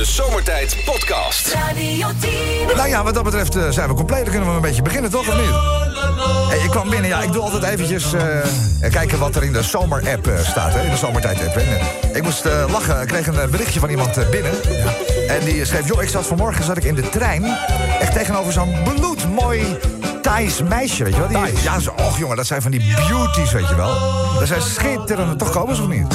De Zomertijd Podcast. Radio 10. Nou ja, wat dat betreft eh, zijn we compleet. Dan kunnen we een beetje beginnen, toch? Of niet? Hey, ik kwam binnen. Ja, ik doe altijd eventjes eh, kijken wat er in de zomer-app eh, staat. Hè, in de zomertijd-app. En, eh, ik moest eh, lachen. Ik kreeg een eh, berichtje van iemand eh, binnen. En die schreef... Joh, ik zat vanmorgen zat ik in de trein. Echt tegenover zo'n bloedmooi Thais meisje, weet je wel? Die, Thais? ja, zo, och jongen, dat zijn van die beauties, weet je wel. Dat zijn schitterende... Toch komen ze of niet?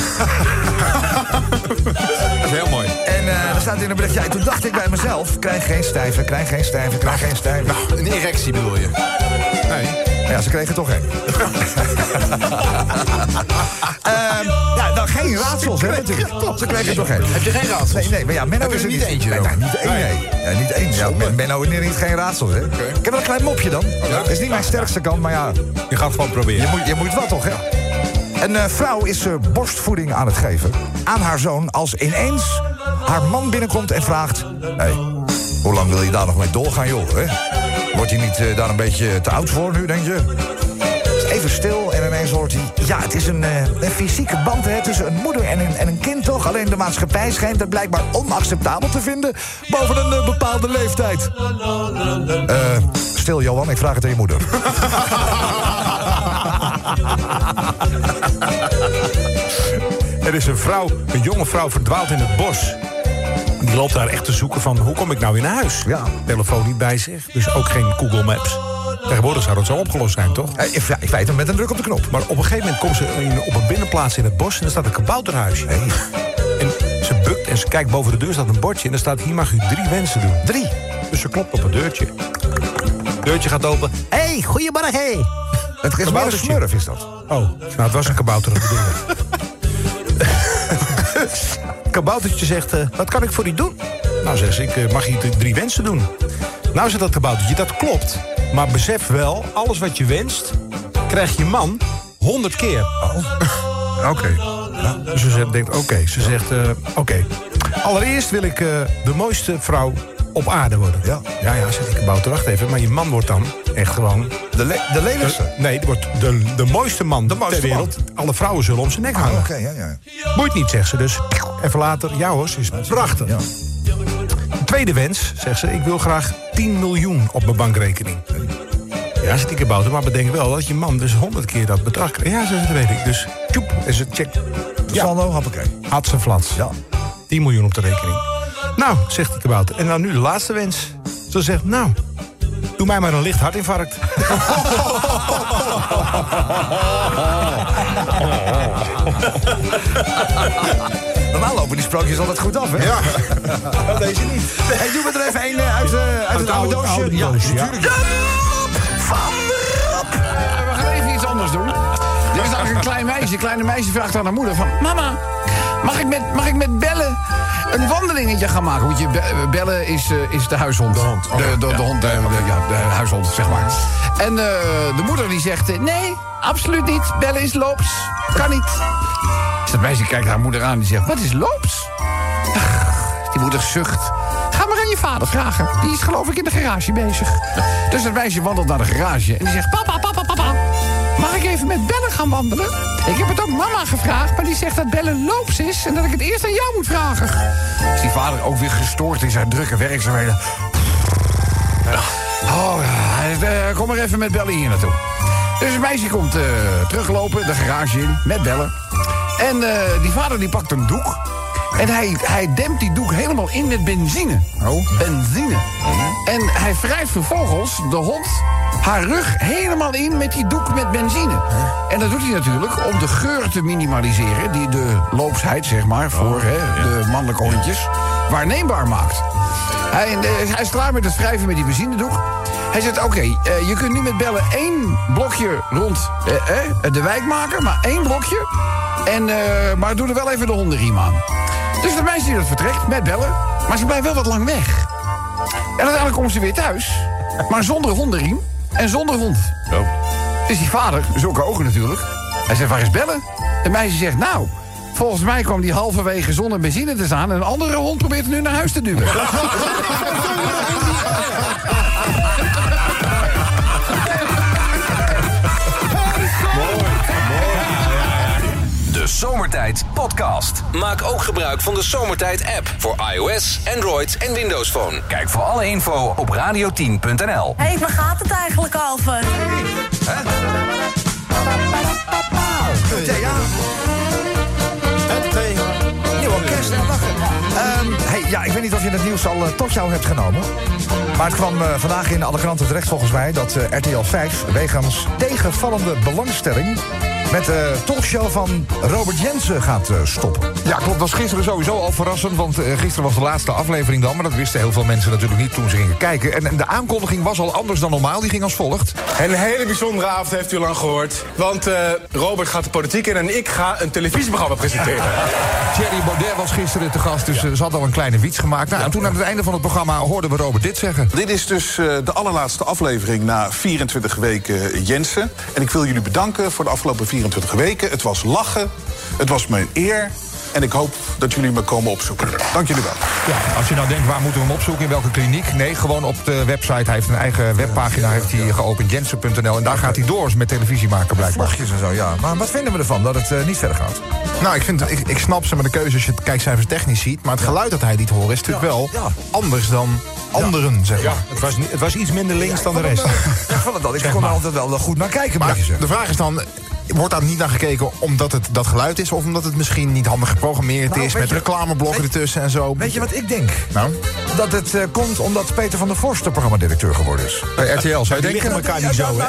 Dat is heel mooi. En eh er staat in een bericht... Ja, toen dacht ik bij mezelf... Krijg geen stijve, krijg geen stijve, krijg geen stijve. Nou, een erectie bedoel je? Nee. Ja, ze kregen toch geen. Ehm, ja, nou, geen raadsels, hè, natuurlijk. Ze kregen toch geen. Heb je geen raadsels? Nee, nee, maar ja, Menno is er niet eentje Nee, nou, niet één, nee. Ja, niet één. Ja, Men- Menno is niet geen raadsels, hè. Ik heb wel een klein mopje dan. Dat is niet mijn sterkste kant, maar ja, Je gaat gewoon proberen. je moet, je moet wat toch, hè? Een eh, vrouw is eh, borstvoeding aan het geven aan haar zoon... als ineens haar man binnenkomt en vraagt... Hey, hoe lang wil je daar nog mee doorgaan, joh? Hè? Wordt hij niet eh, daar een beetje te oud voor nu, denk je? Even stil en ineens hoort hij... Ja, het is een, een fysieke band hè, tussen een moeder en een, en een kind, toch? Alleen de maatschappij schijnt het blijkbaar onacceptabel te vinden... boven een bepaalde leeftijd. Stil, Johan, ik vraag het aan je moeder. Er is een vrouw, een jonge vrouw verdwaald in het bos. Die loopt daar echt te zoeken van hoe kom ik nou weer naar huis? Ja. Telefoon niet bij zich, dus ook geen Google Maps. Tegenwoordig zou dat zo opgelost zijn, toch? In fe- in feite met een druk op de knop. Maar op een gegeven moment komt ze in- op een binnenplaats in het bos... en er staat een kabouterhuisje. En ze bukt en ze kijkt boven de deur, staat een bordje... en er staat, hier mag u drie wensen doen. Drie. Dus ze klopt op het deurtje. Deurtje gaat open. Hé, hey, goedemorgen. Het is meer een smurf, is dat. Oh, nou, het was een kabouter bedoel kaboutertje zegt, eh, wat kan ik voor u doen? Nou, zegt ze, ik eh, mag d- drie wensen doen. Nou, zegt dat kaboutertje, dat klopt. Maar besef wel, alles wat je wenst, krijgt je man honderd keer. Oké. Dus ze zegt, denkt, oké. Ze zegt, eh, oké. Allereerst wil ik de mooiste vrouw op aarde worden. Ja. Ja, ja, zegt die kabouter, wacht even. Maar je man wordt dan echt gewoon De, le de lelijkste. Nee, die wordt de, de mooiste man De mooiste ter wereld. Alle vrouwen zullen om zijn nek hangen. Ah, Oké, ja, ja. Boeit niet, zegt ze dus. Even later, ja hoor, ze is prachtig. Ja. Tweede wens, zegt ze, ik wil graag 10 miljoen op mijn bankrekening. Ja, zegt die kabouter, maar bedenk wel dat je man dus 100 keer dat bedrag krijgt. Ja, zegt ze, dat weet ik. Dus, tjoep, en ze check. Ja, Saldo, hoppakee. had ze flats. Ja. 10 miljoen op de rekening. Nou, zegt die kabouter, en dan nu de laatste wens. Ze zegt, nou, doe mij maar een licht hartinfarct. Normaal lopen die sprookjes altijd goed af, hè? Ja. Deze niet. Hey, doe me er even een eh, uit, eh, uit het oude doosje. oude ja, doosje, ja. natuurlijk. We gaan even iets anders doen. Er is eigenlijk een klein meisje. Een kleine meisje vraagt aan haar moeder van... Mama, mag ik met, mag ik met bellen een wandelingetje gaan maken? Want je, be- bellen is, eh, is de huishond. De hond. De, de, de hond, de, de- ja, de huishond, zeg maar. En eh, de moeder die zegt... eh, nee, absoluut niet. Bellen is loops. Kan niet. Dus dat meisje kijkt haar moeder aan die zegt... Wat is loops? Ach, die moeder zucht. Ga maar aan je vader vragen. Die is geloof ik in de garage bezig. Dus dat meisje wandelt naar de garage en die zegt... Mag ik even met Bellen gaan wandelen? Ik heb het ook mama gevraagd, maar die zegt dat Bellen loops is... en dat ik het eerst aan jou moet vragen. Is die vader ook weer gestoord in zijn drukke werkzaamheden? Oh, eh, kom maar even met Bellen hier naartoe. Dus het meisje komt eh, teruglopen, de garage in, met Bellen. En eh, die vader die pakt een doek... En hij, hij dempt die doek helemaal in met benzine. Oh. Benzine. En hij wrijft vervolgens de hond haar rug helemaal in met die doek met benzine. En dat doet hij natuurlijk om de geur te minimaliseren... die de loopsheid, zeg maar, voor hè, de mannelijke hondjes... waarneembaar maakt. Hij, eh, hij is klaar met het wrijven met die benzinedoek. Hij zegt, oké, eh, je kunt nu met bellen één blokje rond eh, de wijk maken... maar één blokje. En, maar doe er wel even de hondenriem aan. Dus de meisje die dat vertrekt met bellen, maar ze blijft wel wat lang weg. En uiteindelijk komt ze weer thuis, maar zonder hondenriem en zonder hond. Dus die vader, zulke ogen natuurlijk, hij zegt, waar is bellen? De meisje zegt, nou, volgens mij kwam die halverwege zonder benzine te staan... en een andere hond probeert nu naar huis te duwen. Zomertijd Podcast. Maak ook gebruik van de Zomertijd app voor iOS, Android en Windows Phone. Kijk voor alle info op radio10.nl. Hé, hey, waar gaat het eigenlijk over? Thea. Nieuw orkest. Ehm, hey, ja, ik weet niet of je het nieuws al eh, tot jou hebt genomen. Maar het kwam eh, vandaag in alle kranten terecht volgens mij... dat eh, RTL 5 wegens tegenvallende belangstelling... met de talkshow van Robert Jensen gaat eh, stoppen. Ja, klopt. Dat was gisteren sowieso al verrassend. Want eh, gisteren was de laatste aflevering dan. Maar dat wisten heel veel mensen natuurlijk niet toen ze gingen kijken. En, en de aankondiging was al anders dan normaal. Die ging als volgt. Een hele bijzondere avond heeft u lang gehoord. Want eh, Robert gaat de politiek in en ik ga een televisieprogramma presenteren. Thierry Baudet was gisteren te gast. Dus ze had al een kleine wiets gemaakt. Nou, en toen aan het einde van het programma hoorden we Robert dit zeggen. Dit is dus eh, de allerlaatste aflevering na 24 weken Jensen. En ik wil jullie bedanken voor de afgelopen 24 weken. Het was lachen, het was mijn eer. En ik hoop dat jullie me komen opzoeken. Dank jullie wel. Ja, als je nou denkt, waar moeten we hem opzoeken? In welke kliniek? Nee, gewoon op de website. Hij heeft een eigen webpagina heeft hij geopend, jensen.nl. En daar gaat hij door met televisie maken blijkbaar. Vlogjes en zo, ja. Maar wat vinden we ervan dat het eh, niet verder gaat? Nou, ik, vind, ik, ik snap ze met de keuze als je het kijkcijfers technisch ziet. Maar het geluid dat hij liet horen is natuurlijk Ja, wel ja. anders dan anderen, zeg maar. Het, was, niet- het was iets minder links dan de rest. Ik vond het wel. Ik Zeg kon er altijd wel goed naar kijken, Maar de vraag is dan, wordt daar niet naar gekeken omdat het dat geluid is... of omdat het misschien niet handig geprogrammeerd Nou, is... met je- reclameblokken weet- ertussen en zo? Weet je wat ik denk? Nou, Dat het eh, komt omdat Peter van der Vorst de programmadirecteur geworden is. Bij RTL, zou je die denken? liggen elkaar niet Ja, zo,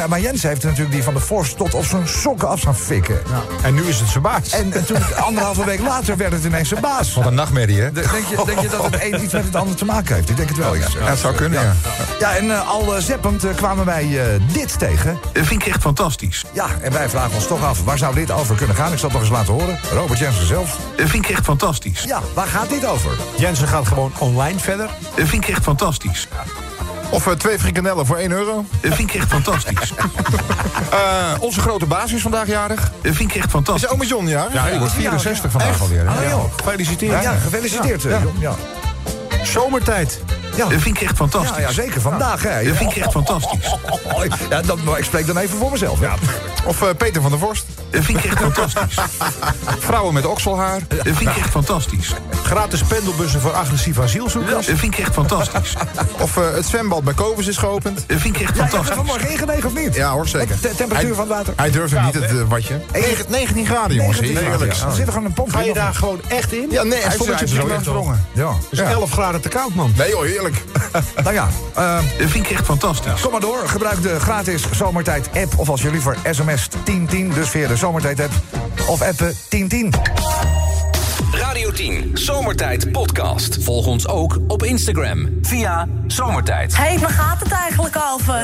hè? maar, Jens heeft natuurlijk die van der Vorst tot op zijn sokken af gaan fikken. en nu is het zijn baas. En, en toen, anderhalve week later, werd het ineens zijn baas. Wat een nachtmerrie, hè? De- Denk je, denk je dat het een iets met het ander te maken heeft? Ik denk het wel, ja. Ja, het zou kunnen, ja. Ja, en eh, al eh, zeppend kwamen wij eh, dit tegen. Dat vind ik echt fantastisch. Ja, en wij vragen ons toch af, waar zou dit over kunnen gaan? Ik zal het nog eens laten horen. Robert Jensen zelf. Dat vind ik echt fantastisch. Ja, waar gaat dit over? Jensen gaat gewoon online verder. Dat vind ik echt fantastisch. Of eh, twee frikandellen voor 1 euro. Dat vind ik echt fantastisch. Eh, onze grote baas is vandaag jarig. Dat vind ik echt Is fantastisch. ome John ja? Ja, die wordt 64 vandaag alweer. hè? Ah, joh. Gefeliciteerd. Ja, gefeliciteerd, eh, Jon. Ja. Dat vind ik echt fantastisch. Ja, ja, zeker vandaag, hè. Dat vind ik echt fantastisch. Ja, dat, maar ik spreek dan even voor mezelf. Ja. Of eh, Peter van der Vorst. Dat vind ik echt fantastisch. Vrouwen met okselhaar. Dat vind ik echt fantastisch. Gratis pendelbussen voor agressieve asielzoekers. Dat vind ik echt fantastisch. Of eh, het zwembad bij Kovens is geopend. Dat vind ik echt Ja, fantastisch. vanmorgen ingelegen of niet? Ja hoor, zeker. De temperatuur van het water? Hij durft hem niet, het eh, watje. Negen- 19 graden, jongens. 19 graden, Heerlijk. ja. Dan zit er gewoon een pomp Ga je daar gewoon echt in? Ja, nee, Hij zonnetje is zo gesprongen. Ja. Dus 11 graden te koud, man. Nee hoor, heerlijk. Nou ja, eh, Dat vind ik echt fantastisch. kom maar door. Gebruik de gratis Zomertijd app. Of als je liever sms 1010. Dus via de Zomertijd app. Of appen 1010. Radio 10 Zomertijd Podcast. Volg ons ook op Instagram via Zomertijd. Hé, hey, waar gaat het eigenlijk over?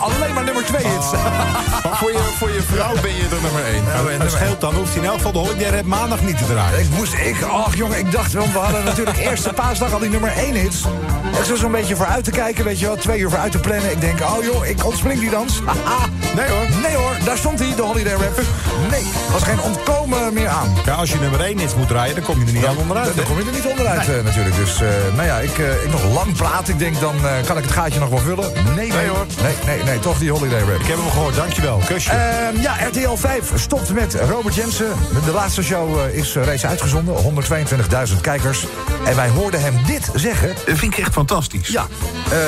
Alleen maar nummer 2 hits. Maar voor je, voor je vrouw ben je er nummer 1. dat scheelt dan. Hoeft hij in elk geval de holiday rap maandag niet te draaien. Ik moest, ik, ach jongen, ik dacht, want we hadden natuurlijk eerste paasdag al die nummer 1 hits. Ik zat zo'n beetje vooruit te kijken, weet je wel, twee uur vooruit te plannen. Ik denk, oh joh, ik ontspring die dans. Nee hoor. Nee hoor, daar stond hij, de holiday rap. Nee, was geen ontkomen meer aan. Ja, als je nummer 1 hits moet draaien, dan kom je er niet aan onderuit. Dan, dan kom je er niet onderuit eh, natuurlijk. Dus eh, nou ja, ik, eh, ik nog lang praat. Ik denk, dan eh, kan ik het gaatje nog wel vullen. Nee, nee, hoor. Nee, nee, nee, toch die holiday rap. Ik heb hem gehoord, dankjewel. Kusje. Ehm, ja, RTL 5 stopt met Robert Jensen. De, laatste show is reeds uitgezonden. 122.000 kijkers. En wij hoorden hem dit zeggen. Dat vind ik echt fantastisch. Ja, eh,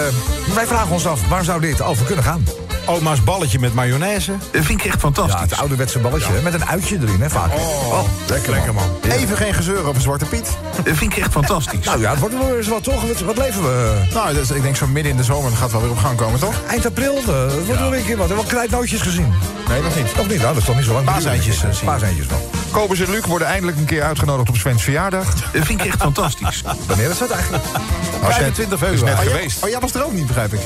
wij vragen ons af, waar zou dit over kunnen gaan? Oma's balletje met mayonaise. Dat vind ik echt Ja, fantastisch. het ouderwetse balletje, met een uitje erin, hè, vaak. Oh, lekker, Lekker man. Even geen gezeur over Zwarte Piet. Dat vind ik echt fantastisch. Nou ja, het wordt wel eens wat, toch? Wat, wat leven we? Nou, dus ik denk zo midden in de zomer gaat het wel weer op gang komen, toch? Eind april, wordt wel weer een keer wat. Hebben we wel krijtnootjes gezien? Nee, nog niet. Nog niet, nou, dat is toch niet zo lang. Paaseitjes, eh, zie je. Paaseitjes wel. Kobus en Luc worden eindelijk een keer uitgenodigd op Sven's verjaardag. Dat vind ik echt fantastisch. Wanneer is dat eigenlijk? Als 25 is net februari. Oh, geweest. Oh, jij was er ook niet, begrijp ik.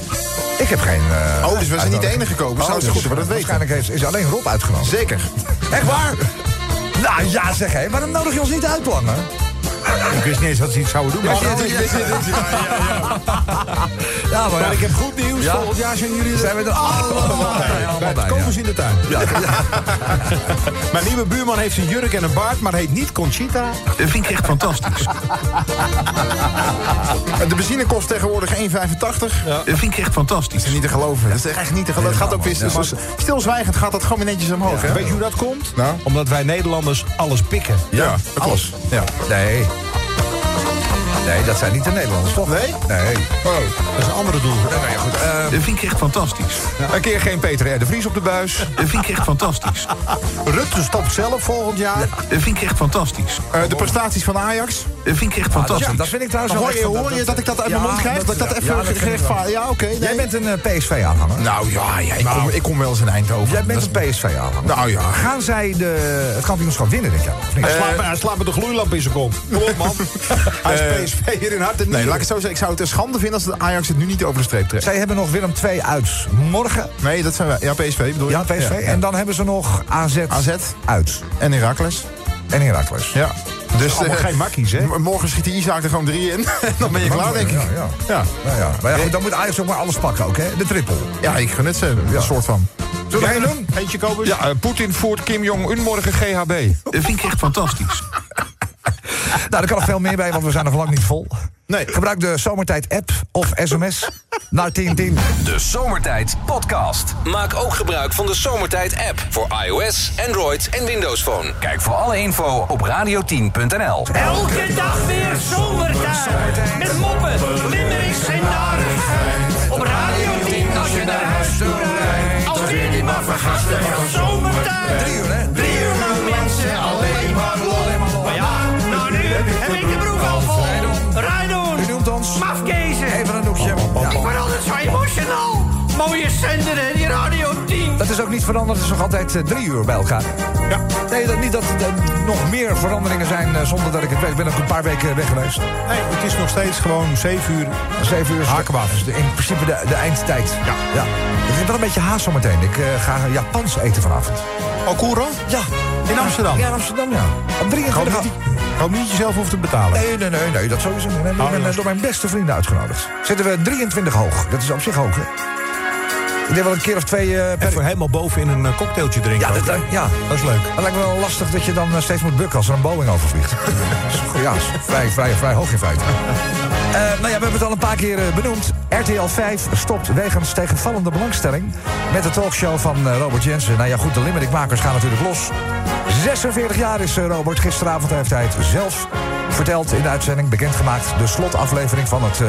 Ik heb geen... eh, Oh, dus we zijn niet de enige Kobus. Zou het dus goed dat we dat weten. Waarschijnlijk is, is alleen Rob uitgenodigd. Zeker. Echt waar? Nou ja, zeg hé, waarom nodig je ons niet uit, Lange? Ik wist niet eens dat ze iets zouden doen. Maar, Ja, maar, maar ik heb goed nieuws. Ja. Volgend jaar zijn jullie er Zijn we er allemaal bij, komers ja. in de tuin. Mijn nieuwe buurman heeft een jurk en een baard, maar heet niet Conchita. Dat vind ik echt fantastisch. De benzine kost tegenwoordig 1,85. Dat vind ik echt fantastisch. Dat is niet te geloven. Dat is echt niet te geloven. Het gaat ook weer dus stilzwijgend gaat dat gewoon weer netjes omhoog. Hè? Weet je hoe dat komt? Nou? Omdat wij Nederlanders alles pikken. Ja, dat alles. Ja. Nee. Nee, dat zijn niet de Nederlanders, toch? Nee? Nee. Oh. Dat is een andere doel. Nou ja, goed. eh, Dat vind ik echt fantastisch. Een keer geen Peter R. de Vries op de buis. Dat vind ik echt fantastisch. Rutte stopt zelf volgend jaar. Dat vind ik echt fantastisch. Eh, de prestaties van Ajax. Dat vind ik echt ja, fantastisch. dat vind ik trouwens wel Hoor je, hoor je dat ik dat uit Ja, mijn mond krijg? Dat ik dat ja, even ja, wel. Ja, oké. nee. Jij bent een eh, PSV-aanhanger. Nou ja, ja ik, kom, ik kom wel eens in Eindhoven. Jij bent een PSV-aanhanger. Nou ja. Gaan zij de, het kampioenschap winnen? Of niet? Hij, slaat, met de gloeilamp in zijn kont. Kom op, man. Hij is PSV hier in hart en is- Nee, laat ik het zo zeggen. Ik zou het een schande vinden als de Ajax het nu niet over de streep trekt. Zij hebben nog Willem II uit morgen. Nee, dat zijn wij. Ja, PSV bedoel je? Ja, PSV. En dan hebben ze nog AZ, AZ. uit. En Heracles. En Heracles. Ja. Dus Allemaal eh, geen makkies, hè? morgen schiet die Isaac er gewoon drie in. dan ben je klaar, denk ik. Ja, ja. Ja. Nou ja. Maar ja, goed, dan moet Ajax ook maar alles pakken ook, hè? De triple. Ja, ik gun het ze. Een soort van. Zullen we doen? Eentje kopen? Ja, eh, Poetin voert Kim Jong-un morgen GHB. Dat vind ik echt fantastisch. Nou, er kan nog veel meer bij, want we zijn nog lang niet vol. Nee. Gebruik de Zomertijd-app of sms naar 1010. De Zomertijd Podcast. Maak ook gebruik van de Zomertijd app voor iOS, Android en Windows Phone. Kijk voor alle info op radio10.nl. Elke dag weer zomertijd. Met moppen, limmerings en narigheid. Op Radio 10 als je naar huis toe rijdt. Als weer die maar vergasten van vol. Rijdoen, U noemt ons. mafkezen. Even een hoekje. Ja. Ik word altijd zo emotional. Mooie zender, hè, die Radio 10. Dat is ook niet veranderd, het is nog altijd eh, drie uur bij elkaar. Ja. Nee, dat, niet dat er nog meer veranderingen zijn eh, zonder dat ik het weet. Ik ben ook een paar weken weg geweest. Nee, het is nog steeds gewoon 7 uur. Zeven uur is Hakenwater. Dus de- in principe de, de eindtijd. Ja. ja. Ik heb wel een beetje haast zometeen. Ik eh, ga Japans eten vanavond. Okuro? Ja. In Amsterdam? Ja, in Amsterdam, ja. Op Ik hoop 23 niet, ik hoop niet dat je zelf hoeft te betalen. Nee, nee, nee, nee, dat sowieso niet. Ik Oh, ben eh, door mijn beste vrienden uitgenodigd. Zitten we 23 hoog. Dat is op zich hoog, hè? Ik denk wel een keer of twee eh, per... Helemaal boven in een eh, cocktailtje drinken. Ja, dat, ja, dat is leuk. Het lijkt me wel lastig dat je dan steeds moet bukken als er een Boeing overvliegt. ja, vrij, vrij, vrij hoog in feite. Nou ja, we hebben het al een paar keer benoemd. RTL 5 stopt wegens tegenvallende belangstelling... met de talkshow van Robert Jensen. Nou ja, goed, de Limerickmakers gaan natuurlijk los. 46 jaar is eh, Robert. Gisteravond heeft hij het zelf verteld in de uitzending. Bekendgemaakt. De slotaflevering van het eh,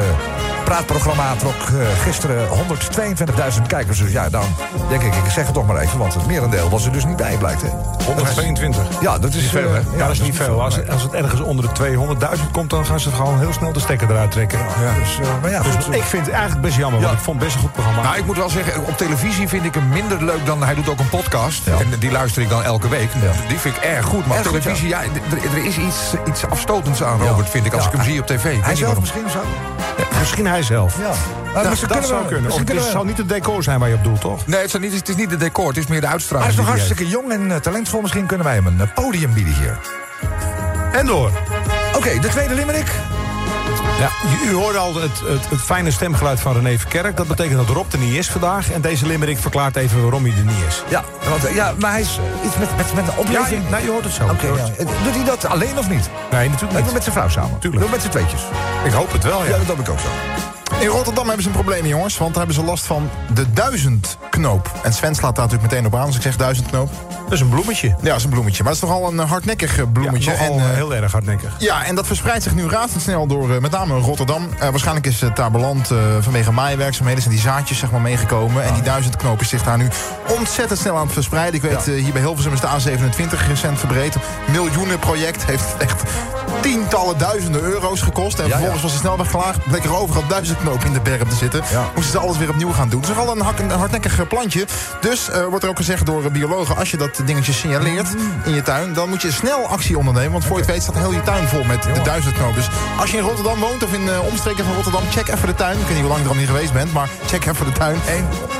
praatprogramma trok eh, gisteren 122.000 kijkers. Dus ja, dan denk ik, ik zeg het toch maar even... want het merendeel was er dus niet bij, blijkt, hè? 122. Ja, dat is, veel, hè? eh, Ja, dat is niet veel. Als, als het ergens onder de 200.000 komt, dan gaan ze het gewoon heel snel de stekker eruit trekken. Dus, eh, maar ja, Dus goed, ik vind het eigenlijk best jammer, want Ja. ik vond het best een goed programma. Nou, ik moet wel zeggen, op televisie vind ik hem minder leuk dan... Hij doet ook een podcast. En die luister ik dan elke week. Die vind ik erg goed. Maar Erg op goed, televisie, ja, er, er is iets, iets afstotends aan Robert, vind ik, als ik hem zie op tv. Ik Hij zelf waarom. misschien zo? Misschien hij zelf. Ja. Dat, ze dat kunnen zou we- kunnen. Of het is, zal niet het decor zijn waar je op doelt, toch? Nee, het is, niet, het is niet de decor, het is meer de uitstraling. Hij is nog hartstikke jong en eh, talentvol. Misschien kunnen wij hem een eh, podium bieden hier. En door. Oké, de tweede limerick. Ja, u, hoorde al het, het, het fijne stemgeluid van René Verkerk. Dat betekent dat Rob er niet is vandaag. En deze limerick verklaart even waarom hij er niet is. Ja, want, ja maar hij is iets met, met, met de Ja, opleving. je, nou, je hoort het zo. Oké, ja. Doet hij dat alleen of niet? Nee, natuurlijk niet. met zijn vrouw samen. Tuurlijk. Doe met z'n tweetjes. Ik hoop het wel, ja. Ja, dat doe ik ook zo. In Rotterdam hebben ze een probleem, jongens. Want daar hebben ze last van de duizendknoop. En Sven slaat daar natuurlijk meteen op aan als ik zeg duizendknoop. Dat is een bloemetje. Ja, dat is een bloemetje. Maar het is nogal een eh, hardnekkig eh, bloemetje. Ja, en, eh, heel erg hardnekkig. Ja, en dat verspreidt zich nu razendsnel door met name Rotterdam. Waarschijnlijk is het daar beland eh, vanwege maaiwerkzaamheden. Zijn die zaadjes zeg maar meegekomen. En die duizendknoop is zich daar nu ontzettend snel aan het verspreiden. Ik weet, hier bij Hilversum is de A27 recent verbreed. Miljoenenproject. Heeft echt tientallen duizenden euro's gekost. En ja. vervolgens was de snelweg klaar. Bleek er overal duizendknoop in de berm te zitten. Ja. Moesten ze alles weer opnieuw gaan doen. Het is nogal een, hak- een hardnekkig eh, plantje. Dus eh, wordt er ook gezegd door eh, biologen... als je dat dingetje signaleert in je tuin... dan moet je snel actie ondernemen. Want voor je het weet staat heel je tuin vol met de duizendknoop. Dus als je in Rotterdam woont of in eh, omstreken van Rotterdam... check even de tuin. Ik weet niet hoe lang je er al niet geweest bent... maar check even de tuin.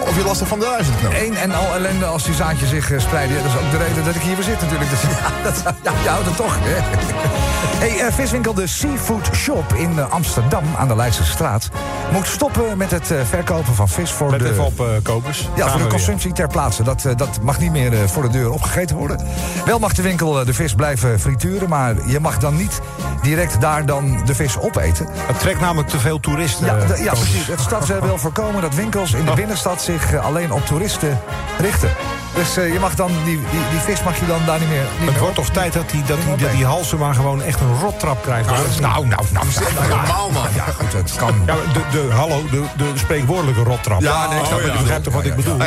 Of je last hebt van de duizendknoop. Eén en al ellende als die zaadjes zich spreiden. Dat is ook de reden dat ik hier weer zit natuurlijk. Dus ja, dat, ja je houdt het toch. Hè? Hey, eh, viswinkel de Seafood Shop in eh, Amsterdam aan de Leidse straat... moet stoppen met het eh, verkopen van vis voor Let de... even op, kopers. Ja, Gaan voor de weer. consumptie ter plaatse. Dat, dat mag niet meer voor de deur opgegeten worden. Wel mag de winkel de vis blijven frituren... maar je mag dan niet direct daar dan de vis opeten. Het trekt namelijk te veel toeristen. Ja, de- ja precies. Het stad wil voorkomen dat winkels in de binnenstad zich alleen op toeristen richten. Dus eh, je mag dan, die, die, die vis mag je dan daar niet meer... Niet Het meer wordt toch tijd dat die, dat die, dat Halsema gewoon echt een rottrap krijgt. Nou, nou, nou, nou, ja. Normaal, man. Ja, goed, het kan. Ja, maar de, de, hallo, de, de spreekwoordelijke rottrap. Ja, nee, ik snap Oh, je je begrijpt toch wat Ja, ik bedoel? Ja,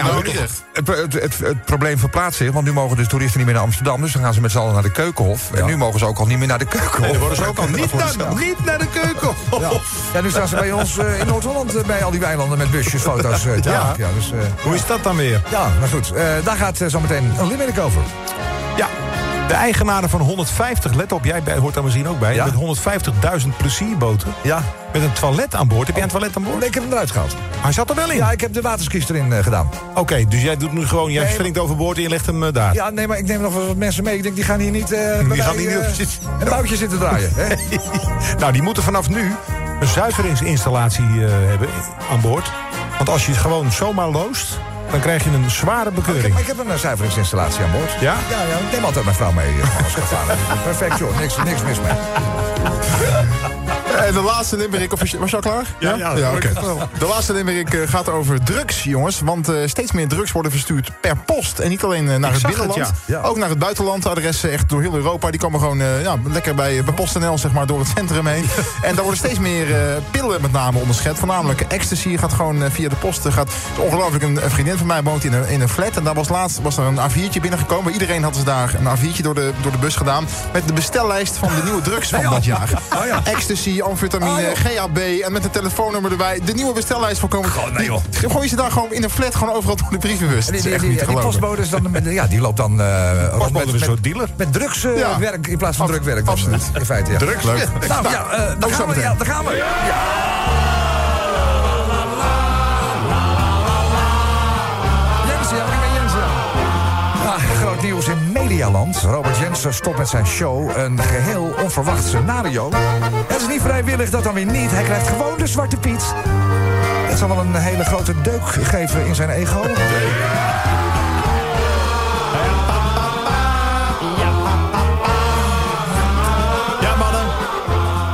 het- het, het, het, het probleem verplaatst zich, want nu mogen dus toeristen niet meer naar Amsterdam. Dus dan gaan ze met z'n allen naar de Keukenhof. En nu mogen ze ook al niet meer naar de Keukenhof. Nee, dan worden ze ook al niet, naar, niet naar de keuken. Ja. ja, nu staan ze bij ons eh, in Noord-Holland eh, bij al die weilanden met busjes, foto's Ja. Ja, dus, eh, Hoe is dat dan weer? ja, maar goed. eh, daar gaat eh, zometeen een limerick over. Ja, de eigenaren van 150, let op, jij bij, hoort daar misschien ook bij... Ja. met 150.000 plezierboten Ja, met een toilet aan boord. Heb jij een toilet aan boord? ik heb hem eruit gehaald. Hij zat er wel in. Ja, ik heb de waterskies erin eh, gedaan. Oké, dus jij doet nu gewoon, jij Nee, springt overboord en je legt hem eh, daar. Ja, nee, maar ik neem nog wel wat mensen mee. Ik denk, die gaan hier niet, eh bij gaan hier niet een boutje zitten draaien. Hè? nou, die moeten vanaf nu een zuiveringsinstallatie hebben aan boord. Want als je het gewoon zomaar loost, dan krijg je een zware bekeuring. Maar ik heb een eh, zuiveringsinstallatie aan boord. Ja? Ja, ja, ik neem altijd mijn vrouw mee eh. Perfect, joh. Niks, niks mis mee. En de laatste limerick, of was je, al klaar? Ja, ja, oké. De laatste limerick eh, gaat over drugs, jongens. Want eh, steeds meer drugs worden verstuurd per post. En niet alleen eh, naar het binnenland, ja. Ja. ook naar het buitenland. Adressen echt door heel Europa. Die komen gewoon eh, ja, lekker bij, bij PostNL, zeg maar, door het centrum heen. En daar worden steeds meer eh, pillen met name onderschept. Voornamelijk ecstasy gaat gewoon eh, via de post. eh, Gaat, ongelooflijk, een, een vriendin van mij woont in een, in een flat. En daar was laatst was er een A4'tje binnengekomen. Iedereen had dus daar een A4'tje door de, door de bus gedaan. Met de bestellijst van de nieuwe drugs van dat jaar. Oh Ecstasy, amfetamine, Oh, joh. GHB en met een telefoonnummer erbij. De nieuwe bestellijst voorkomen. Gewoon, nee, joh. Die- Gooi je ze daar gewoon in een flat, gewoon overal door de brievenbus. Die, is die, die, die postbode is dan, met- ja, die loopt dan rond Postbode met, is met, dealer. met drugs eh, Ja. werk in plaats van Ab- drukwerk. absoluut. In feite, ja. Drugs, leuk. Nou, ja, eh, daar, gaan we, ja, daar gaan we. Ja, ik ben Jensen. Ah, groot nieuws in Medialand. Robert Jensen stopt met zijn show. Een geheel onverwacht scenario. Het is niet vrijwillig, dat dan weer niet. Hij krijgt gewoon de Zwarte Piet. Het zal wel een hele grote deuk geven in zijn ego. Ja, mannen.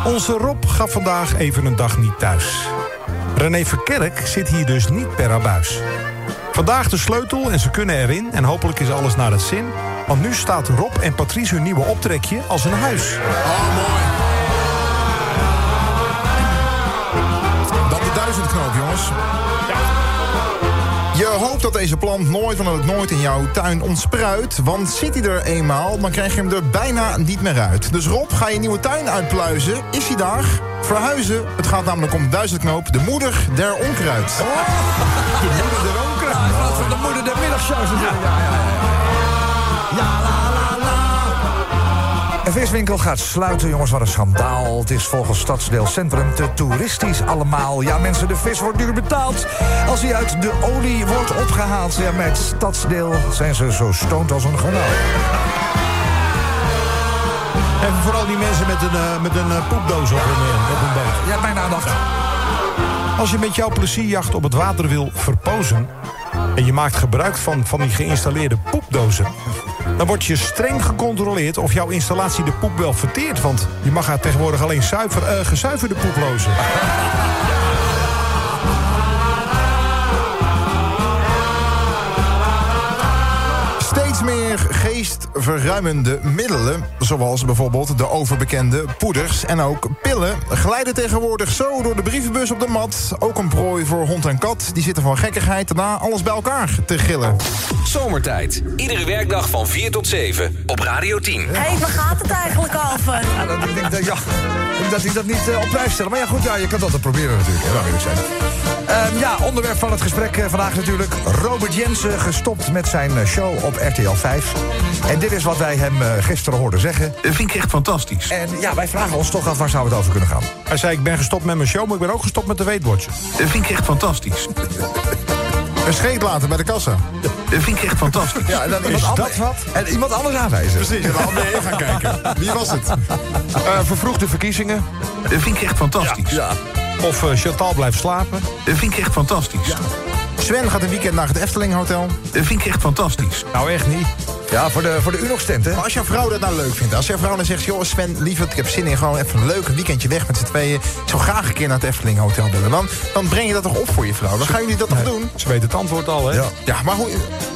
Onze Rob gaf vandaag even een dag niet thuis. René Verkerk zit hier dus niet per abuis. Vandaag de sleutel en ze kunnen erin. En hopelijk is alles naar het zin. Want nu staat Rob en Patrice hun nieuwe optrekje als een huis. Dan de duizendknoop, jongens. Je hoopt dat deze plant nooit van het nooit in jouw tuin ontspruit. Want zit hij er eenmaal, dan krijg je hem er bijna niet meer uit. Dus Rob, ga je nieuwe tuin uitpluizen. Is hij daar? Verhuizen. Het gaat namelijk om de duizendknoop, de moeder der onkruid. De moeder der onkruid. Ja, van de moeder der natuurlijk. Ja, ja, ja. Ja, la, la, la. Een viswinkel gaat sluiten, jongens, wat een schandaal. Het is volgens Stadsdeel Centrum te toeristisch allemaal. Ja, mensen, de vis wordt duur betaald als hij uit de olie wordt opgehaald. Ja, met Stadsdeel zijn ze zo stoned als een garnaal. En vooral die mensen met een, eh, met een eh, poepdoos op hun, eh, op hun boot. Ja, mijn aandacht. Als je met jouw plezierjacht op het water wil verpozen... en je maakt gebruik van, van die geïnstalleerde poepdozen... dan wordt je streng gecontroleerd of jouw installatie de poep wel verteert. Want je mag haar tegenwoordig alleen zuiver, eh, gezuiverde poep lozen. meer geestverruimende middelen, zoals bijvoorbeeld de overbekende poeders en ook pillen, glijden tegenwoordig zo door de brievenbus op de mat. Ook een prooi voor hond en kat, die zitten van gekkigheid daarna alles bij elkaar te gillen. Zomertijd. Iedere werkdag van 4 tot 7 op Radio 10. Hé, waar gaat het eigenlijk over? Ja, dat, ik denk dat, ja, ik dat ik dat niet eh, op prijs stellen. Maar ja, goed, ja, je kan altijd proberen natuurlijk. eerlijk zijn. Ehm, ja, onderwerp van het gesprek eh, vandaag natuurlijk. Robert Jensen gestopt met zijn eh, show op RTL 5. En dit is wat wij hem eh, gisteren hoorden zeggen. Dat vind ik echt fantastisch. En ja, wij vragen ons toch af waar zou het over kunnen gaan. Hij zei, ik ben gestopt met mijn show, maar ik ben ook gestopt met de Weight Watchers. Dat vind ik echt fantastisch. Een scheet laten bij de kassa. Dat vind ik echt fantastisch. Ja, en dan iemand, dat anders, wat? en iemand anders aanwijzen. Precies, en dan ben je gaan kijken. Wie was het? Eh, vervroegde verkiezingen. Dat vind ik echt fantastisch. Ja. Of eh, Chantal blijft slapen. Dat vind ik echt fantastisch. Sven gaat een weekend naar het Efteling Hotel. Dat vind ik echt fantastisch. Nou, echt niet. Ja, voor de, voor de Unox-tent, hè? Maar als jouw vrouw dat nou leuk vindt. Als jouw vrouw dan zegt, joh Sven, lieverd, ik heb zin in gewoon even een leuk weekendje weg met z'n tweeën. Ik zou graag een keer naar het Efteling Hotel willen. Dan, dan breng je dat toch op voor je vrouw. Dan gaan jullie dat toch doen? Ze weet het antwoord al, hè? Ja. Ja, maar hoe...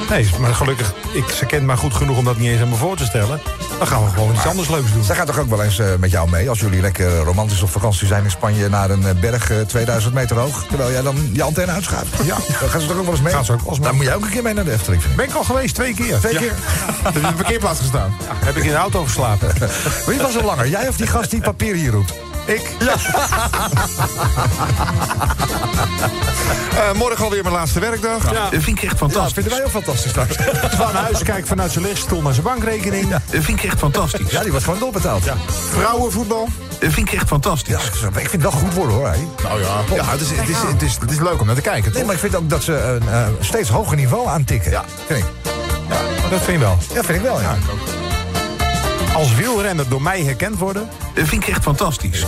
Nee, maar gelukkig, ik, ze kent mij goed genoeg om dat niet eens aan me voor te stellen. Dan gaan we gewoon iets anders leuks doen. Zij gaat toch ook wel eens eh, met jou mee als jullie lekker romantisch op vakantie zijn in Spanje naar een eh, berg eh, 2000 meter hoog. Terwijl jij dan je antenne uitschuift. Ja. Dan gaan ze toch ook wel eens mee? Gaan ze ook wel eens mee. Dan moet jij ook een keer mee naar de Efteling. vind ik. Ben ik al geweest, twee keer. Twee Ja. keer. Heb je in de parkeerplaats gestaan? Heb ik in de auto geslapen. Wie was er langer? Jij of die gast die papier hier roept? ik? Eh, morgen alweer mijn laatste werkdag. Ja. Dat vind ik echt Ja, fantastisch. vinden wij ook fantastisch straks. Van huis kijkt vanuit zijn lichtstoel naar zijn bankrekening. Dat vind ik echt fantastisch. Ja, die was gewoon doorbetaald. Ja. Vrouwenvoetbal? Dat vind ik echt fantastisch. ik vind het wel goed worden hoor. Hè. Nou ja. Ja, het is, het, is, het, is, het is leuk om naar te kijken, Nee, toch? maar ik vind ook dat ze een eh, steeds hoger niveau aantikken. Ja. Vind ik. Dat vind je wel. Ja, vind ik wel. Ja. Als wielrenner door mij herkend worden. Dat vind ik echt fantastisch.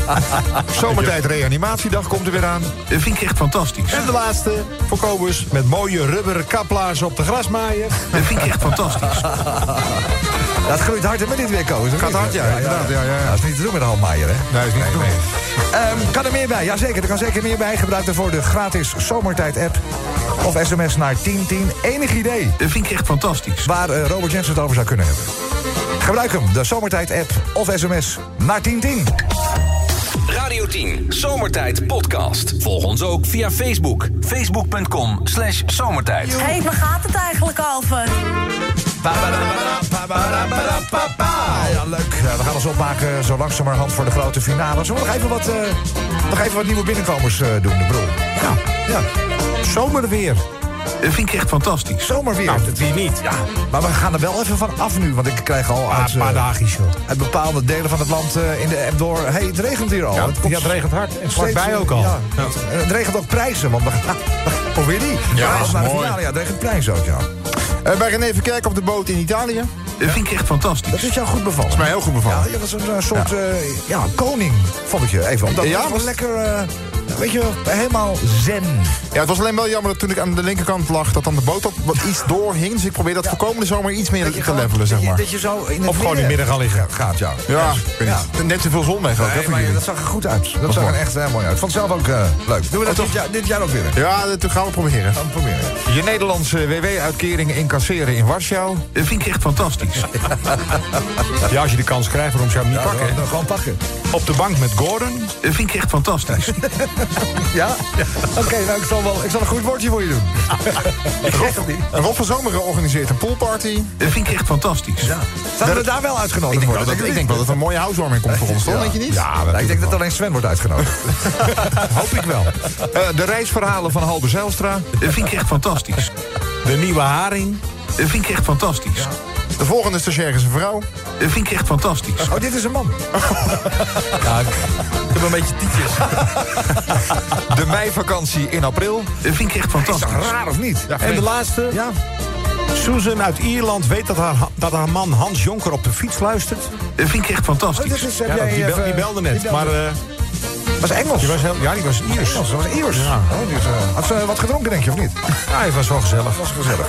Zomertijd reanimatiedag komt er weer aan. Dat vind ik echt fantastisch. En de laatste voor Kobus met mooie rubberen kaplaarzen op de grasmaaier. Dat vind ik echt fantastisch. Dat groeit hard met dit weer komen. Gaat hard, ja, inderdaad, ja, ja, ja. Dat is niet te doen met een handmaaier, hè? Nee, is niet te doen. Ehm, kan er meer bij? Jazeker, er kan zeker meer bij. Gebruik daarvoor de gratis Zomertijd-app. Of sms naar 1010. Enig idee Dat vind ik echt fantastisch. waar eh, Robert Jensen het over zou kunnen hebben. Gebruik hem, de Zomertijd-app of sms naar 1010. Radio 10, Zomertijd Podcast. Volg ons ook via Facebook. Facebook.com slash zomertijd. Hé, hey, waar gaat het eigenlijk over? Ja, leuk. Ja, we gaan ons opmaken zo langzamerhand voor de grote finale. Zullen we nog even wat, eh, nog even wat nieuwe binnenkomers eh, doen, de bro? Ja, ja. Zomerweer. Dat vind ik echt fantastisch. Zomerweer. Nou, dat wie niet. Ja, maar we gaan er wel even van af nu. Want ik krijg al Ah, uit, een paar eh, joh. uit bepaalde delen van het land eh, in de app door... Hé, hey, het regent hier al. Ja, het, komt ja, het regent hard. En eh, ook al. Ja, Het, het regent ook prijzen, want we gaan... Probeer die. Ja, dat is mooi. finale, ja, het regent prijzen ook, ja. Eh, bij René Verkerk op de boot in Italië. Dat vind ik echt fantastisch. Dat is jou goed bevallen. is mij heel goed bevallen. Ja, je was een eh, soort ja. ja, koning, vond ik je. Even, omdat Ja, was lekker, eh, weet je, helemaal zen. Ja, het was alleen wel jammer dat toen ik aan de linkerkant lag... dat dan de boot op wat iets doorhing. Dus ik probeer dat voorkomende zomer iets meer te gewoon- levelen, zeg dat je- maar. Dat je zo in het Of gewoon in het midden gaan liggen. gaat, ja. Ja, niet. Net zoveel zon weg ook, Nee, maar dat zag er goed uit. Dat zag er echt heel mooi uit. Vond zelf ook eh, leuk. Doen we dat dit, jaar, dit jaar ook weer? Ja, dat gaan we proberen. Gaan we proberen. Je Nederlandse WW-uitkeringen incasseren in Warschau. Dat vind ik echt fantastisch. Ja, als je de kans krijgt, waarom zou je hem niet Ja, pakken? gewoon, gewoon pakken. Op de bank met Gordon. Dat vind ik echt fantastisch. Ja? Oké, nou, ik zal, wel, ik zal een goed woordje voor je doen. ik zeg het niet. Rob van Zomeren organiseert een poolparty. Dat vind ik echt fantastisch. Ja. Zouden we daar wel uitgenodigd Ik denk, wel worden? dat, ik denk wel dat er een mooie housewarming komt voor ons, toch? Denk je niet? Ja, maar ik denk dat alleen Sven wordt uitgenodigd. Hoop ik wel. Eh, de reisverhalen van Halbe Zijlstra. Dat vind ik echt fantastisch. De nieuwe haring. Dat vind ik echt fantastisch. De volgende stagiair is een vrouw. Dat vind ik echt fantastisch. Oh, dit is een man. Ja, ik, heb een beetje tietjes. De meivakantie in april. Dat vind ik echt Is dat fantastisch. raar of niet? En de laatste. Ja. Susan uit Ierland weet dat haar, dat haar man Hans Jonker op de fiets luistert. Dat vind ik echt Oh, fantastisch. is, heb Ja, jij die, bel- even- die belde net. die belde. Maar eh, was Engels. die was heel, ja, die was Iers. Engels, dat was Iers. Ja. Oh, die eh, had ze wat gedronken, denk je, of niet? Ja, hij was wel gezellig. Was gezellig.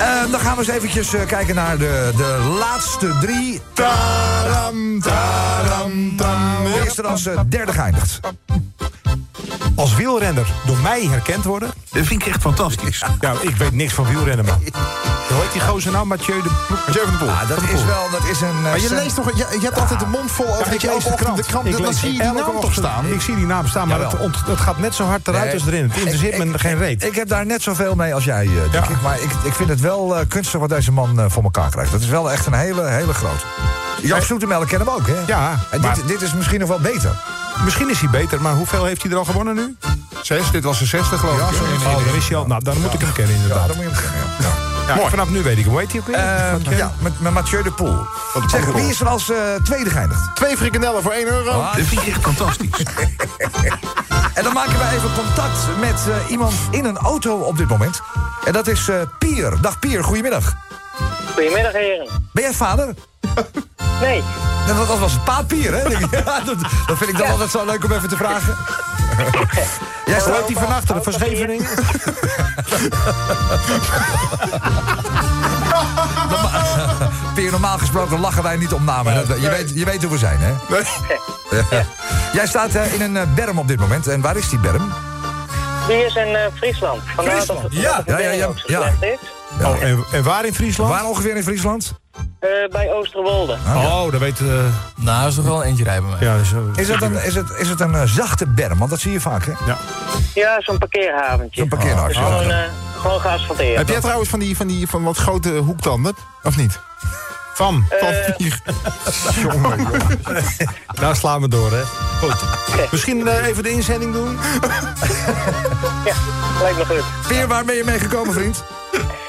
Eh, dan gaan we eens eventjes eh, kijken naar de, de laatste drie. Taram, taram, tam. Er als eh, derde geëindigd? Als wielrenner door mij herkend worden. Dat vind ik echt fantastisch. Ja, ik weet niks van wielrennen, man. Hoe heet die gozer nou? Mathieu de? Mathieu van de Poel. Ah, dat is wel, dat is een... eh, Maar je cent- leest toch, je, je hebt altijd de mond vol over Ja, je de krant... Ik Dan zie je die naam toch staan. Ik zie die naam staan, maar het, ont- het gaat net zo hard eruit Nee, als erin. Het interesseert ik- me geen reet. Ik heb daar net zoveel mee als jij, eh, denk ik. Maar ik, ik vind het wel eh, kunstig wat deze man eh, voor elkaar krijgt. Dat is wel echt een hele, hele grote. Jan Soetemelk kennen hem ook, hè? Ja, En dit, dit is misschien nog wel beter. Misschien is hij beter, maar hoeveel heeft hij er al gewonnen nu? Zes, dit was de zesde geloof ik. Oh, dan is hij al. Nou, dan moet ik hem kennen, Ja, inderdaad. dan moet je hem kennen. Ja. Ja, vanaf nu weet ik hem. Hoe heet hij ook weer? Eh, Mathieu? ja, met, met Mathieu de Poel. Zeg, wie is er als eh, tweede geëindigd? Twee frikandellen voor 1 euro. Dat vind ik echt fantastisch. En dan maken we even contact met eh, iemand in een auto op dit moment. En dat is eh, Pier. Dag Pier, goedemiddag. Goedemiddag, heren. Ben jij vader? Nee. Dat, was- dat was een pa Pier, hè? Ja, dat, dat vind ik dan altijd zo leuk om even te vragen. Jij staat die van achteren van Scheveningen? Pier, normaal gesproken lachen wij niet om namen. Dat- je, weet, je weet hoe we zijn, hè? Ja. Jij staat eh, in een eh, berm op dit moment. En waar is die berm? Die is in eh, Friesland. Vandaar dat Friesland, dat ja. de Ja, ja, ja, ja. Oh, en, en waar in Friesland? Waar ongeveer in Friesland? Eh, bij Oosterwolde. Oh, dat weet... eh Nou, is toch wel eentje rijden bij mij. ja, zo, Is het een, is het, is het een eh, zachte berm? Want dat zie je vaak, hè? ja. Ja, zo'n parkeerhaventje. Zo'n parkeerhaventje. Dus gewoon, gewoon geasfalteerd. Heb jij trouwens van die, van die van wat grote hoektanden? Of niet? Van. Van vier. Jongen, jongen. Nou slaan we door, hè. Goed. Misschien even de inzending doen? Ja, lijkt me goed. Pier, waar ben je mee gekomen, vriend?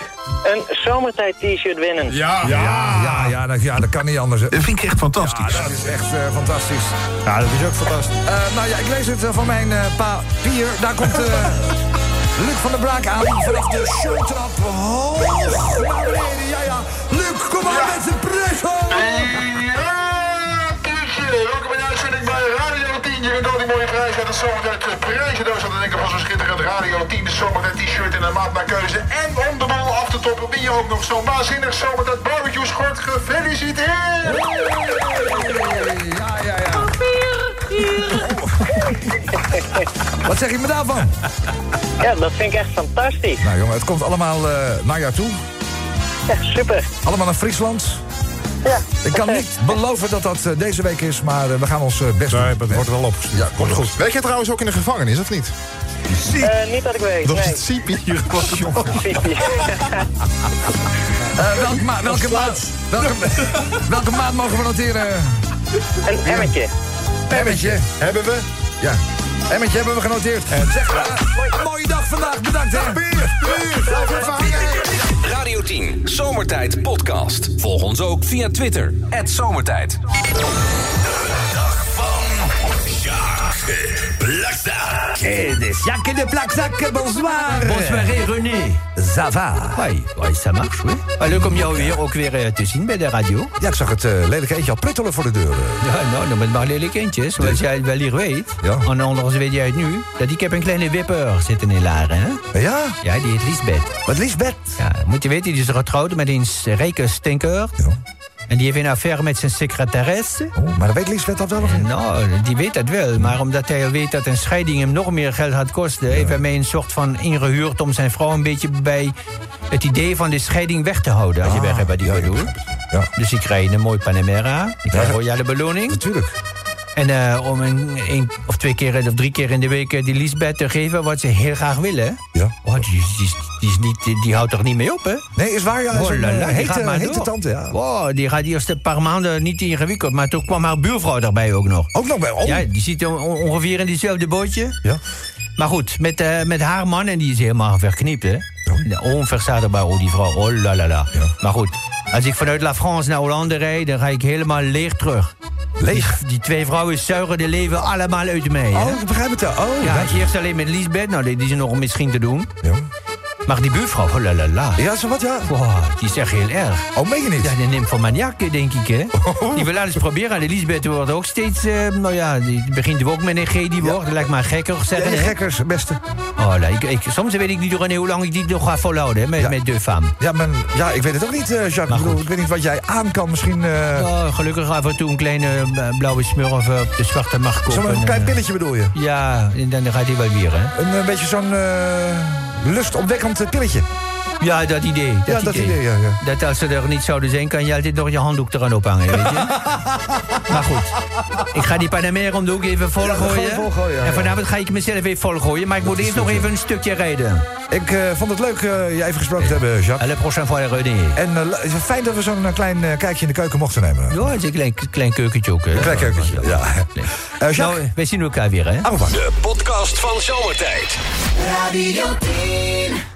Een zomertijd t-shirt winnen. Ja, ja, ja, dat, ja, dat kan niet anders. hè. Dat vind ik echt fantastisch. Ja, dat is echt eh, fantastisch. Ja, dat is ook fantastisch. Eh, nou ja, ik lees het eh, van mijn eh, pa Pier. Daar komt eh, Luc van der Braak aan vanaf de showtrap. Hoog naar beneden. Ja, ja. Luc, kom maar met zijn prijs. Die mooie prijzen uit de zomertijd eh, prijzendoos aan denken van zo'n schitterend Radio 10 de zomertijd t-shirt in een maat naar keuze. En om de bal af te toppen ben je ook nog zo'n waanzinnig zomertijd barbecue schort. Gefeliciteerd! Ja, ja, ja. Wat zeg je me daarvan? Ja, dat vind ik echt fantastisch. Nou jongen, het komt allemaal eh, naar jou toe. Ja, super. Allemaal naar Friesland. Ja, Ik kan niet beloven dat dat eh, deze week is, maar eh, we gaan ons eh, best doen. Nee, het wordt wel opgestuurd. Ja, wordt goed. Werk jij trouwens ook in de gevangenis, of niet? Eh, niet dat ik weet, Dat is nee. het Sipi hier. Eh, welke, ma welke, maat, welke, welke maat mogen we noteren? Een emmetje. Emmetje. Hebben we? Ja. Emmetje hebben we genoteerd. Zeg, eh, mooie dag vandaag. Bedankt, hè. Radio 10, Zomertijd Podcast. Volg ons ook via Twitter, Zomertijd. Eh, de Jacques de Plakzak, bonsoir. Bonsoir, René. Ça va? Hoi, hoi, ça marche, oui. Leuk om jou weer ook weer te zien bij de radio. Ja, ik zag het eh, lelijke eentje al pruttelen voor de deur. Ja, nou, dan met maar lelijk eentjes. Zoals jij wel hier weet. Ja. En anders weet jij het nu. Dat ik heb een kleine wipper zitten in Laren, hè? Ja? Ja, die heet Lisbeth. Wat Lisbeth? Ja, moet je weten, die is getrouwd met een rijke stinker. En die heeft een affaire met zijn secretaresse. Oh, maar weet Lisbeth dat wel of niet? Nou, die weet dat wel. Maar omdat hij al weet dat een scheiding hem nog meer geld gaat kosten... heeft hij mij een soort van ingehuurd om zijn vrouw een beetje bij het idee van de scheiding weg te houden. Als je Ah, ik ja, ik bedoel. Ja. Dus ik krijg een mooi Panamera. Ik krijg Ja. royale beloning. Natuurlijk. En eh, om een, een of twee keer of drie keer in de week eh, die Lisbeth te geven wat ze heel graag willen. Ja. Oh, die, die, die, is niet, die, die houdt er niet mee op, hè? Nee, is waar, ja. Oh, la, la, eh, die hete, gaat maar hete tante, ja. Wow, die gaat eerst een paar maanden niet ingewikkeld. Maar toen kwam haar buurvrouw erbij ook nog. Ook nog bij oh. Ja, die zit on- ongeveer in diezelfde bootje. Ja. Maar goed, met, met haar man, en die is helemaal verknipt, hè? Onverstaanbaar, oh, die vrouw. Oh la la la. Maar goed, als ik vanuit La France naar Hollande rijd, dan ga ik helemaal leeg terug. Leeg? Die, die twee vrouwen zuigen de leven allemaal uit mij. Hè? Oh, ik begrijp het wel. Oh, ja, eerst alleen met Lisbeth, nou, die, die is nog misschien te doen. Ja. Maar die buurvrouw, oh la la la. Ja, zo wat, ja. Wow, die is echt heel erg. Oh, meen je niet? Ja, die neemt van maniak, denk ik, hè. Die wil alles proberen. En Elisabeth wordt ook steeds... eh, nou ja, die begint ook met een G, die wordt. Dat lijkt maar gekker Ja, zeggen, hè. gekkers, beste. Oh, ik, ik, soms weet ik niet René, hoe lang ik die nog ga volhouden, hè, met, Ja. met de femme. Ja, maar, ja, ik weet het ook niet, eh, Jacques. Ik, bedoel, ik weet niet wat jij aan kan. Misschien Ja, gelukkig af en toe een kleine blauwe smurf op de zwarte markt kopen. zo'n En, klein pilletje bedoel je? Ja, en dan gaat hij wel weer, hè. Een beetje zo'n lustopwekkend pilletje. Ja, dat idee. Dat Ja, dat idee, ja, ja. Dat als ze er niet zouden zijn, kan je altijd nog je handdoek eraan ophangen, weet je. maar goed, ik ga die Panamera om de hoek even Ja, volgooien. ja, en ja. vanavond ga ik mezelf even volgooien, maar ik moet eerst nog even een stukje rijden. Ik eh, vond het leuk eh, je even gesproken te hebben, Jacques. À la prochaine fois, René. En le- het is fijn dat we zo'n klein kijkje in de keuken mochten nemen. Ja, het is een klein, klein keukentje ook, hè. Een klein keukentje, ja. Jacques, Nou, wij zien elkaar weer, hè. au revoir. De podcast van Zomertijd. Radio 10.